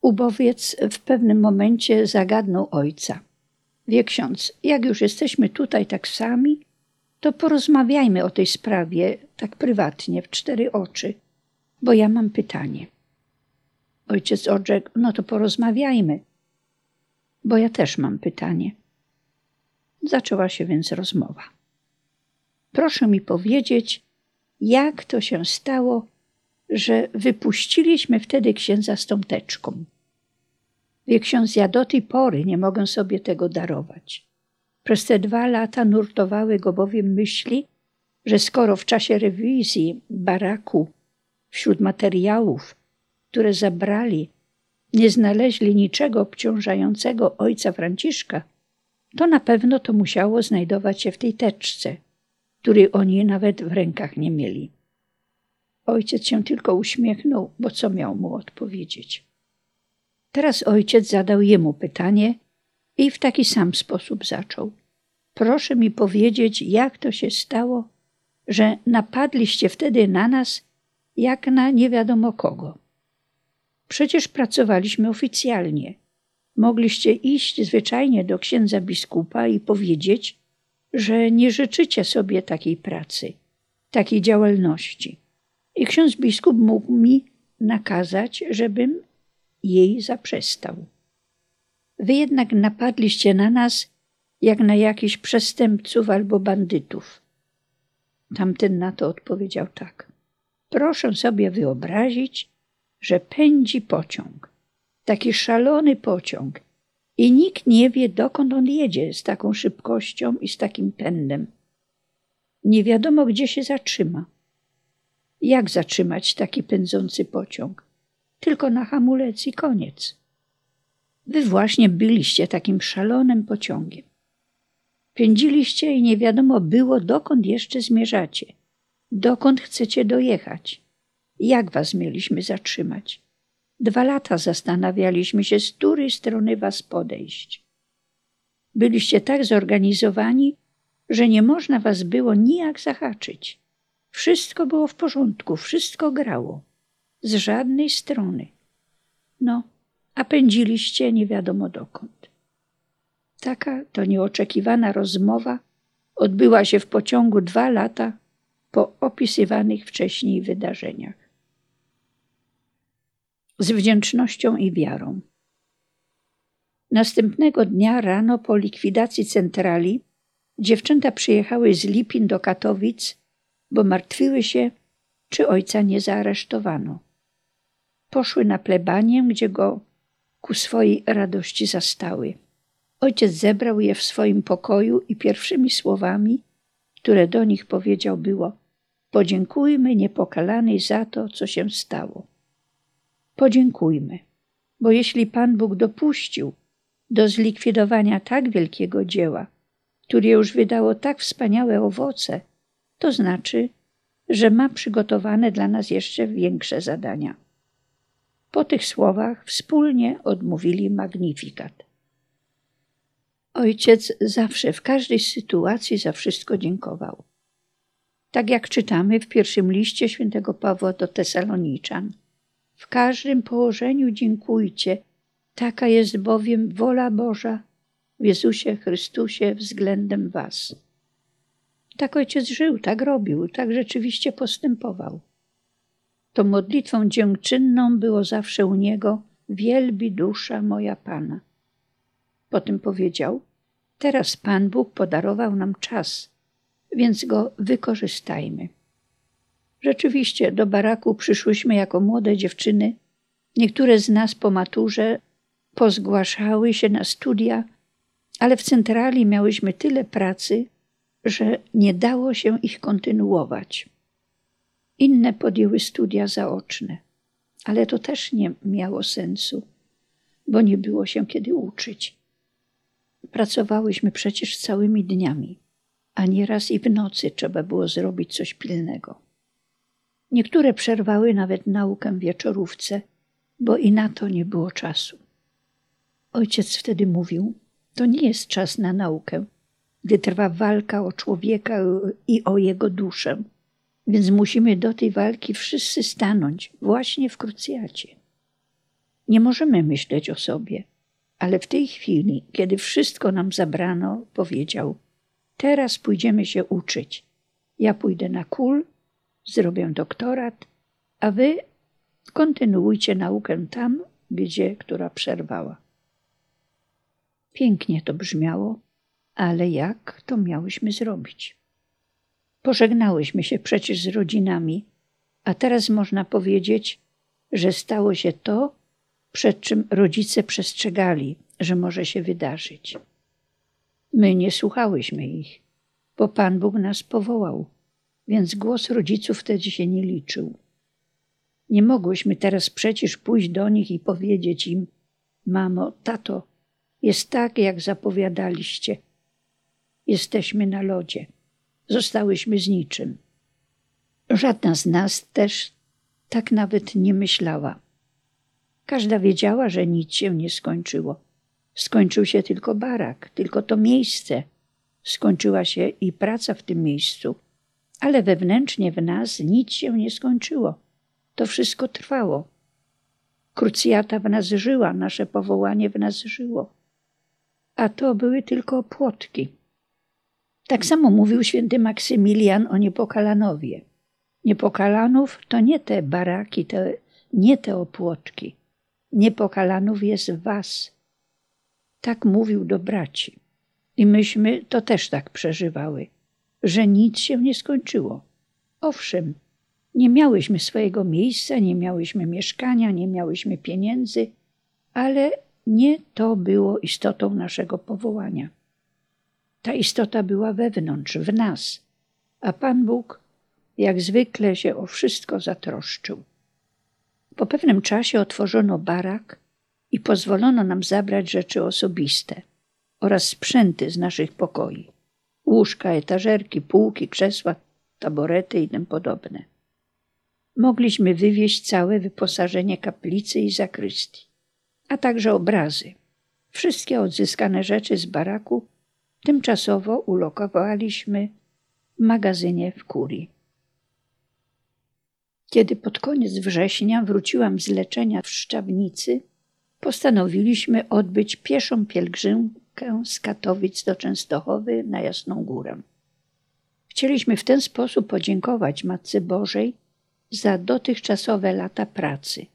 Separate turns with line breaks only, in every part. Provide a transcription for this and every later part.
Ubowiec w pewnym momencie zagadnął ojca. Wie ksiądz, jak już jesteśmy tutaj tak sami, to porozmawiajmy o tej sprawie tak prywatnie, w cztery oczy, bo ja mam pytanie. Ojciec odrzekł, no to porozmawiajmy, bo ja też mam pytanie. Zaczęła się więc rozmowa. Proszę mi powiedzieć, jak to się stało, że wypuściliśmy wtedy księdza z tą teczką. Wie ksiądz, ja do tej pory nie mogę sobie tego darować. Przez te dwa lata nurtowały go bowiem myśli, że skoro w czasie rewizji baraku wśród materiałów, które zabrali, nie znaleźli niczego obciążającego ojca Franciszka, to na pewno to musiało znajdować się w tej teczce, której oni nawet w rękach nie mieli. Ojciec się tylko uśmiechnął, bo co miał mu odpowiedzieć? Teraz ojciec zadał jemu pytanie i w taki sam sposób zaczął. Proszę mi powiedzieć, jak to się stało, że napadliście wtedy na nas, jak na nie wiadomo kogo. Przecież pracowaliśmy oficjalnie. Mogliście iść zwyczajnie do księdza biskupa i powiedzieć, że nie życzycie sobie takiej pracy, takiej działalności. I ksiądz biskup mógł mi nakazać, żebym jej zaprzestał. Wy jednak napadliście na nas jak na jakichś przestępców albo bandytów. Tamten na to odpowiedział tak. Proszę sobie wyobrazić, że pędzi pociąg, taki szalony pociąg, i nikt nie wie, dokąd on jedzie z taką szybkością i z takim pędem. Nie wiadomo, gdzie się zatrzyma. Jak zatrzymać taki pędzący pociąg? Tylko na hamulec i koniec. Wy właśnie byliście takim szalonym pociągiem. Pędziliście i nie wiadomo było, dokąd jeszcze zmierzacie, dokąd chcecie dojechać. Jak was mieliśmy zatrzymać? Dwa lata zastanawialiśmy się, z której strony was podejść. Byliście tak zorganizowani, że nie można was było nijak zahaczyć. Wszystko było w porządku, wszystko grało. Z żadnej strony. No, a pędziliście nie wiadomo dokąd. Taka to nieoczekiwana rozmowa odbyła się w pociągu dwa lata po opisywanych wcześniej wydarzeniach. Z wdzięcznością i wiarą. Następnego dnia rano po likwidacji centrali dziewczęta przyjechały z Lipin do Katowic, bo martwiły się, czy ojca nie zaaresztowano. Poszły na plebanię, gdzie go ku swojej radości zastały. Ojciec zebrał je w swoim pokoju i pierwszymi słowami, które do nich powiedział, było: Podziękujmy niepokalanej za to, co się stało. Podziękujmy, bo jeśli Pan Bóg dopuścił do zlikwidowania tak wielkiego dzieła, które już wydało tak wspaniałe owoce, to znaczy, że ma przygotowane dla nas jeszcze większe zadania. Po tych słowach wspólnie odmówili magnifikat. Ojciec zawsze w każdej sytuacji za wszystko dziękował. Tak jak czytamy w pierwszym liście świętego Pawła do Tesaloniczan. W każdym położeniu dziękujcie, taka jest bowiem wola Boża w Jezusie Chrystusie względem Was. Tak ojciec żył, tak robił, tak rzeczywiście postępował. To modlitwą dziękczynną było zawsze u niego wielbi dusza moja Pana. Potem powiedział: Teraz Pan Bóg podarował nam czas, więc go wykorzystajmy. Rzeczywiście do baraku przyszłyśmy jako młode dziewczyny. Niektóre z nas po maturze pozgłaszały się na studia, ale w centrali miałyśmy tyle pracy, że nie dało się ich kontynuować. Inne podjęły studia zaoczne, ale to też nie miało sensu, bo nie było się kiedy uczyć. Pracowałyśmy przecież całymi dniami, a nieraz i w nocy trzeba było zrobić coś pilnego. Niektóre przerwały nawet naukę wieczorówce, bo i na to nie było czasu. Ojciec wtedy mówił: To nie jest czas na naukę, gdy trwa walka o człowieka i o jego duszę. Więc musimy do tej walki wszyscy stanąć właśnie w krucjacie. Nie możemy myśleć o sobie, ale w tej chwili, kiedy wszystko nam zabrano, powiedział: Teraz pójdziemy się uczyć. Ja pójdę na kul, zrobię doktorat, a wy kontynuujcie naukę tam, gdzie która przerwała. Pięknie to brzmiało, ale jak to miałyśmy zrobić? Pożegnałyśmy się przecież z rodzinami, a teraz można powiedzieć, że stało się to, przed czym rodzice przestrzegali, że może się wydarzyć. My nie słuchałyśmy ich, bo Pan Bóg nas powołał, więc głos rodziców wtedy się nie liczył. Nie mogłyśmy teraz przecież pójść do nich i powiedzieć im: Mamo, tato, jest tak, jak zapowiadaliście. Jesteśmy na lodzie. Zostałyśmy z niczym. Żadna z nas też tak nawet nie myślała. Każda wiedziała, że nic się nie skończyło. Skończył się tylko barak, tylko to miejsce. Skończyła się i praca w tym miejscu, ale wewnętrznie w nas nic się nie skończyło. To wszystko trwało. Krucjata w nas żyła, nasze powołanie w nas żyło. A to były tylko płotki. Tak samo mówił święty Maksymilian o Niepokalanowie. Niepokalanów to nie te baraki, te, nie te opłotki. Niepokalanów jest was. Tak mówił do braci. I myśmy to też tak przeżywały, że nic się nie skończyło. Owszem, nie miałyśmy swojego miejsca, nie miałyśmy mieszkania, nie miałyśmy pieniędzy, ale nie to było istotą naszego powołania. Ta istota była wewnątrz, w nas, a Pan Bóg jak zwykle się o wszystko zatroszczył. Po pewnym czasie otworzono barak i pozwolono nam zabrać rzeczy osobiste oraz sprzęty z naszych pokoi. Łóżka, etażerki, półki, krzesła, taborety i tym podobne. Mogliśmy wywieźć całe wyposażenie kaplicy i zakrystii, a także obrazy. Wszystkie odzyskane rzeczy z baraku tymczasowo ulokowaliśmy w magazynie w kurii. Kiedy pod koniec września wróciłam z leczenia w Szczawnicy, postanowiliśmy odbyć pieszą pielgrzymkę z Katowic do Częstochowy na Jasną Górę. Chcieliśmy w ten sposób podziękować Matce Bożej za dotychczasowe lata pracy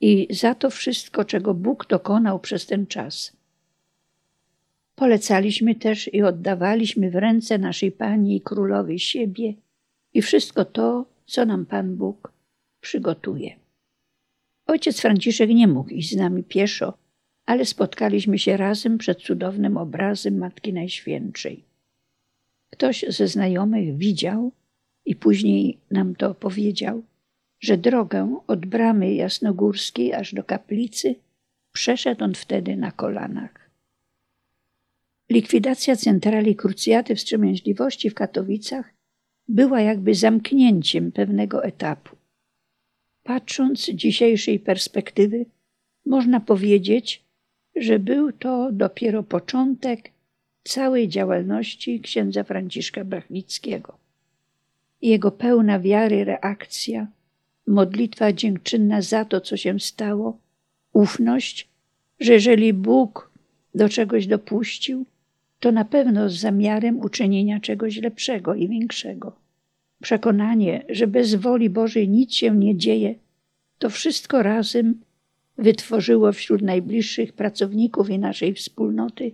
i za to wszystko, czego Bóg dokonał przez ten czas. Polecaliśmy też i oddawaliśmy w ręce naszej Pani i Królowej siebie i wszystko to, co nam Pan Bóg przygotuje. Ojciec Franciszek nie mógł iść z nami pieszo, ale spotkaliśmy się razem przed cudownym obrazem Matki Najświętszej. Ktoś ze znajomych widział i później nam to opowiedział, że drogę od bramy jasnogórskiej aż do kaplicy przeszedł on wtedy na kolanach. Likwidacja centrali krucjaty wstrzemięźliwości w Katowicach była jakby zamknięciem pewnego etapu. Patrząc z dzisiejszej perspektywy, można powiedzieć, że był to dopiero początek całej działalności księdza Franciszka Brachnickiego. Jego pełna wiary reakcja, modlitwa dziękczynna za to, co się stało, ufność, że jeżeli Bóg do czegoś dopuścił, to na pewno z zamiarem uczynienia czegoś lepszego i większego. Przekonanie, że bez woli Bożej nic się nie dzieje, to wszystko razem wytworzyło wśród najbliższych pracowników i naszej wspólnoty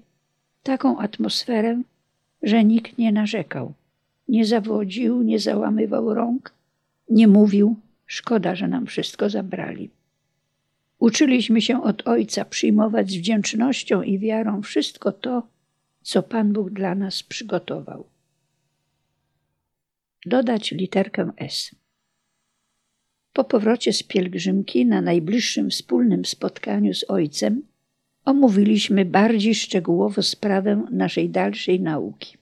taką atmosferę, że nikt nie narzekał, nie zawodził, nie załamywał rąk, nie mówił: Szkoda, że nam wszystko zabrali. Uczyliśmy się od Ojca przyjmować z wdzięcznością i wiarą wszystko to, co Pan Bóg dla nas przygotował dodać literkę S. Po powrocie z pielgrzymki na najbliższym wspólnym spotkaniu z ojcem omówiliśmy bardziej szczegółowo sprawę naszej dalszej nauki.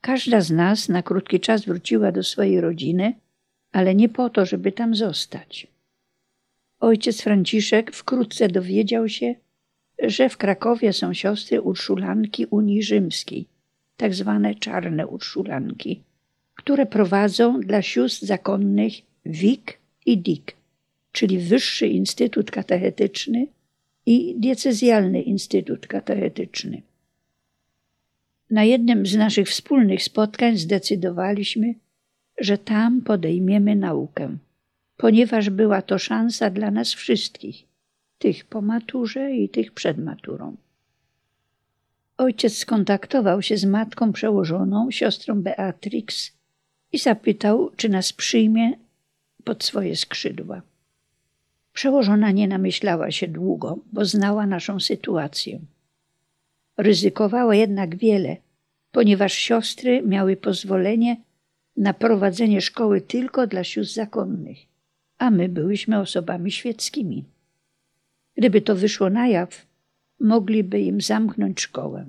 Każda z nas na krótki czas wróciła do swojej rodziny, ale nie po to, żeby tam zostać. Ojciec Franciszek wkrótce dowiedział się, że w Krakowie są siostry urszulanki Unii Rzymskiej, tak zwane czarne urszulanki, które prowadzą dla sióstr zakonnych Wik i Dick. czyli Wyższy Instytut Katechetyczny i Diecezjalny Instytut Katechetyczny. Na jednym z naszych wspólnych spotkań zdecydowaliśmy, że tam podejmiemy naukę, ponieważ była to szansa dla nas wszystkich, tych po maturze i tych przed maturą. Ojciec skontaktował się z matką przełożoną, siostrą Beatrix i zapytał, czy nas przyjmie pod swoje skrzydła. Przełożona nie namyślała się długo, bo znała naszą sytuację. Ryzykowała jednak wiele, ponieważ siostry miały pozwolenie na prowadzenie szkoły tylko dla sióstr zakonnych, a my byłyśmy osobami świeckimi. Gdyby to wyszło na jaw, mogliby im zamknąć szkołę.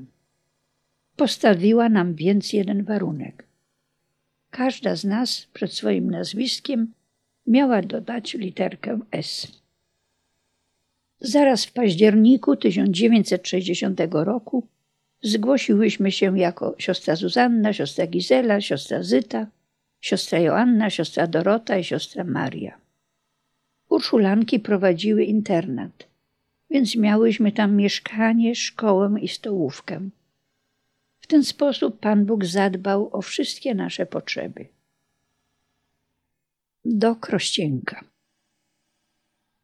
Postawiła nam więc jeden warunek. Każda z nas przed swoim nazwiskiem miała dodać literkę S. Zaraz w październiku 1960 roku zgłosiłyśmy się jako siostra Zuzanna, siostra Gizela, siostra Zyta, siostra Joanna, siostra Dorota i siostra Maria. Urszulanki prowadziły internat, więc miałyśmy tam mieszkanie, szkołę i stołówkę. W ten sposób Pan Bóg zadbał o wszystkie nasze potrzeby. Do Krościenka.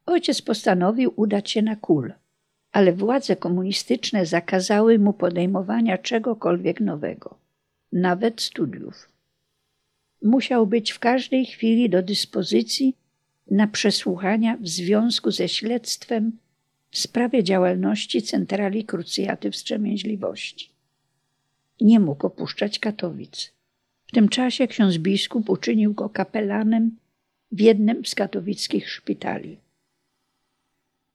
Ojciec postanowił udać się na kul, ale władze komunistyczne zakazały mu podejmowania czegokolwiek nowego, nawet studiów. Musiał być w każdej chwili do dyspozycji na przesłuchania w związku ze śledztwem w sprawie działalności Centrali Krucjaty Wstrzemięźliwości. Nie mógł opuszczać Katowic. W tym czasie ksiądz biskup uczynił go kapelanem w jednym z katowickich szpitali.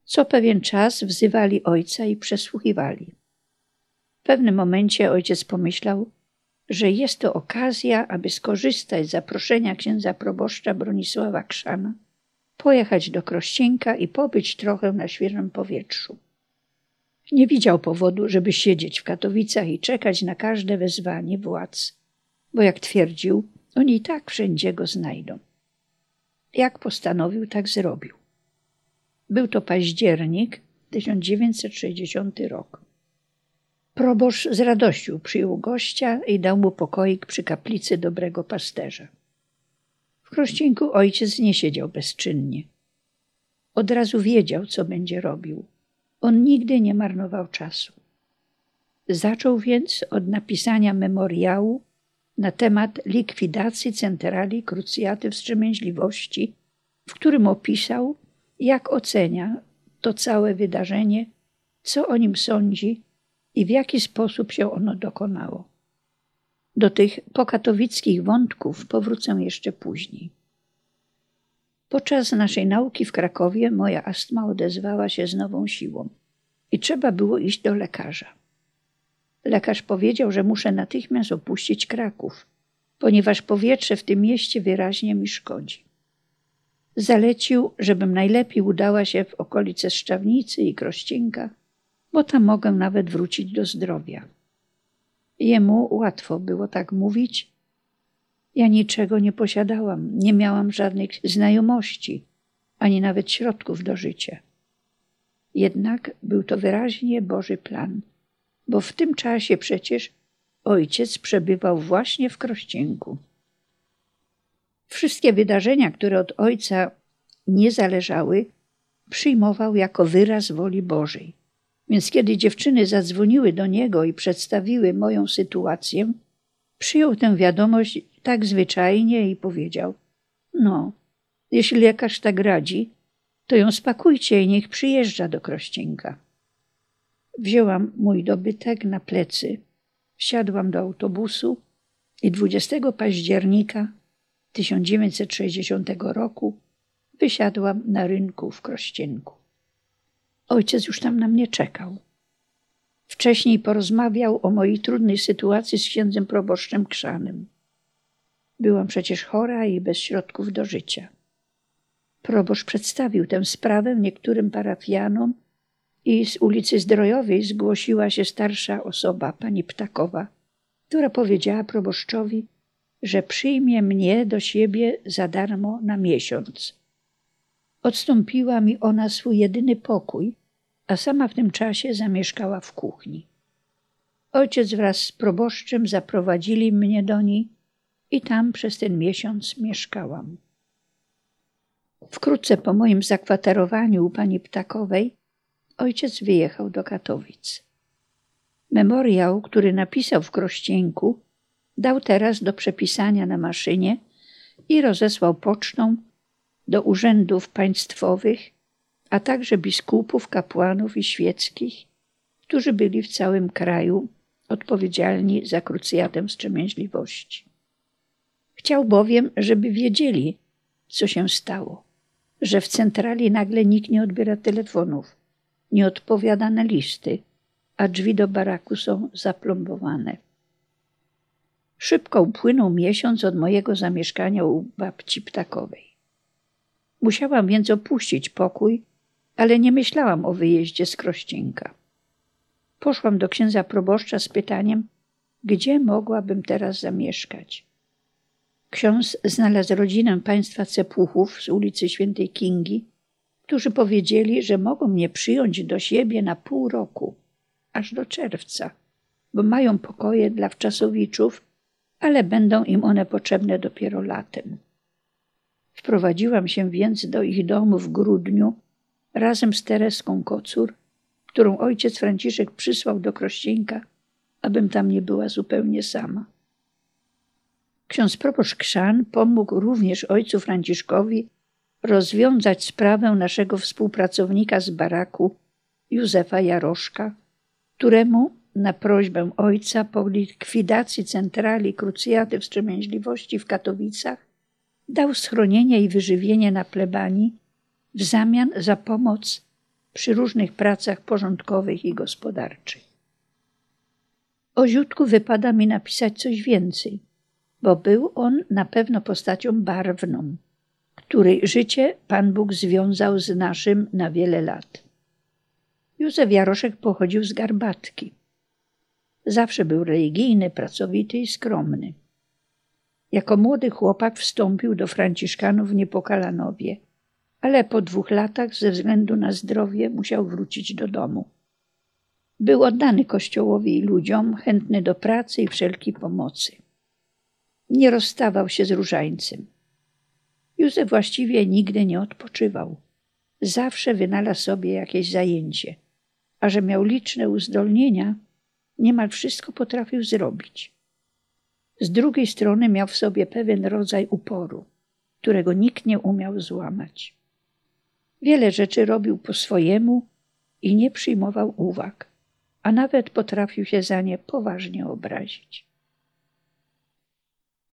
Co pewien czas wzywali ojca i przesłuchiwali. W pewnym momencie ojciec pomyślał, że jest to okazja, aby skorzystać z zaproszenia księdza proboszcza Bronisława Krzana, pojechać do Krościenka i pobyć trochę na świeżym powietrzu. Nie widział powodu, żeby siedzieć w Katowicach i czekać na każde wezwanie władz, bo jak twierdził, oni i tak wszędzie go znajdą. Jak postanowił, tak zrobił. Był to październik 1960 rok. Proboszcz z radością przyjął gościa i dał mu pokoik przy kaplicy dobrego pasterza. W Krościńku ojciec nie siedział bezczynnie. Od razu wiedział, co będzie robił. On nigdy nie marnował czasu. Zaczął więc od napisania memoriału na temat likwidacji centrali krucjaty wstrzemięźliwości, w którym opisał, jak ocenia to całe wydarzenie, co o nim sądzi i w jaki sposób się ono dokonało. Do tych pokatowickich wątków powrócę jeszcze później. Podczas naszej nauki w Krakowie moja astma odezwała się z nową siłą i trzeba było iść do lekarza. Lekarz powiedział, że muszę natychmiast opuścić Kraków, ponieważ powietrze w tym mieście wyraźnie mi szkodzi. Zalecił, żebym najlepiej udała się w okolice Szczawnicy i Krościnka, bo tam mogę nawet wrócić do zdrowia. Jemu łatwo było tak mówić. Ja niczego nie posiadałam, nie miałam żadnych znajomości, ani nawet środków do życia. Jednak był to wyraźnie Boży plan, bo w tym czasie przecież ojciec przebywał właśnie w Krościenku. Wszystkie wydarzenia, które od ojca nie zależały, przyjmował jako wyraz woli Bożej. Więc kiedy dziewczyny zadzwoniły do niego i przedstawiły moją sytuację, przyjął tę wiadomość tak zwyczajnie i powiedział: No, jeśli lekarz tak radzi, to ją spakujcie i niech przyjeżdża do Krościenka. Wzięłam mój dobytek na plecy, wsiadłam do autobusu i 20 października 1960 roku wysiadłam na rynku w Krościenku. Ojciec już tam na mnie czekał. Wcześniej porozmawiał o mojej trudnej sytuacji z księdzem proboszczem Krzanym. Byłam przecież chora i bez środków do życia. Proboszcz przedstawił tę sprawę niektórym parafianom i z ulicy Zdrojowej zgłosiła się starsza osoba, pani Ptakowa, która powiedziała Odstąpiła mi ona swój jedyny pokój, a sama w tym czasie zamieszkała w kuchni. Ojciec wraz z proboszczem zaprowadzili mnie do niej i tam przez ten miesiąc mieszkałam. Wkrótce po moim zakwaterowaniu u pani Ptakowej ojciec wyjechał do Katowic. Memoriał, który napisał w Krościenku, dał teraz do przepisania na maszynie i rozesłał pocztą do urzędów państwowych, a także biskupów, kapłanów i świeckich, którzy byli w całym kraju odpowiedzialni za krucjatę wstrzemięźliwości. Chciał bowiem, żeby wiedzieli, co się stało, że w centrali nagle nikt nie odbiera telefonów, nie odpowiada na listy, a drzwi do baraku są zaplombowane. Szybko upłynął miesiąc od mojego zamieszkania u babci ptakowej. Musiałam więc opuścić pokój, ale nie myślałam o wyjeździe z Krościenka. Poszłam do księdza proboszcza z pytaniem, gdzie mogłabym teraz zamieszkać. Ksiądz znalazł rodzinę państwa Cepłuchów z ulicy Świętej Kingi, którzy powiedzieli, że mogą mnie przyjąć do siebie na pół roku, aż do czerwca, bo mają pokoje dla wczasowiczów, ale będą im one potrzebne dopiero latem. Wprowadziłam się więc do ich domu w grudniu razem z Tereską Kocur, którą ojciec Franciszek przysłał do Krościenka, abym tam nie była zupełnie sama. Ksiądz proboszcz Krzan pomógł również ojcu Franciszkowi rozwiązać sprawę naszego współpracownika z baraku, Józefa Jaroszka, któremu na prośbę ojca po likwidacji centrali krucjaty wstrzemięźliwości w Katowicach dał schronienie i wyżywienie na plebanii w zamian za pomoc przy różnych pracach porządkowych i gospodarczych. O Ziutku wypada mi napisać coś więcej, bo był on na pewno postacią barwną, której życie Pan Bóg związał z naszym na wiele lat. Józef Jaroszek pochodził z Garbatki. Zawsze był religijny, pracowity i skromny. Jako młody chłopak wstąpił do Franciszkanów w Niepokalanowie, ale po dwóch latach ze względu na zdrowie musiał wrócić do domu. Był oddany Kościołowi i ludziom, chętny do pracy i wszelkiej pomocy. Nie rozstawał się z różańcem. Józef właściwie nigdy nie odpoczywał. Zawsze wynalazł sobie jakieś zajęcie, a że miał liczne uzdolnienia, niemal wszystko potrafił zrobić. Z drugiej strony miał w sobie pewien rodzaj uporu, którego nikt nie umiał złamać. Wiele rzeczy robił po swojemu i nie przyjmował uwag, a nawet potrafił się za nie poważnie obrazić.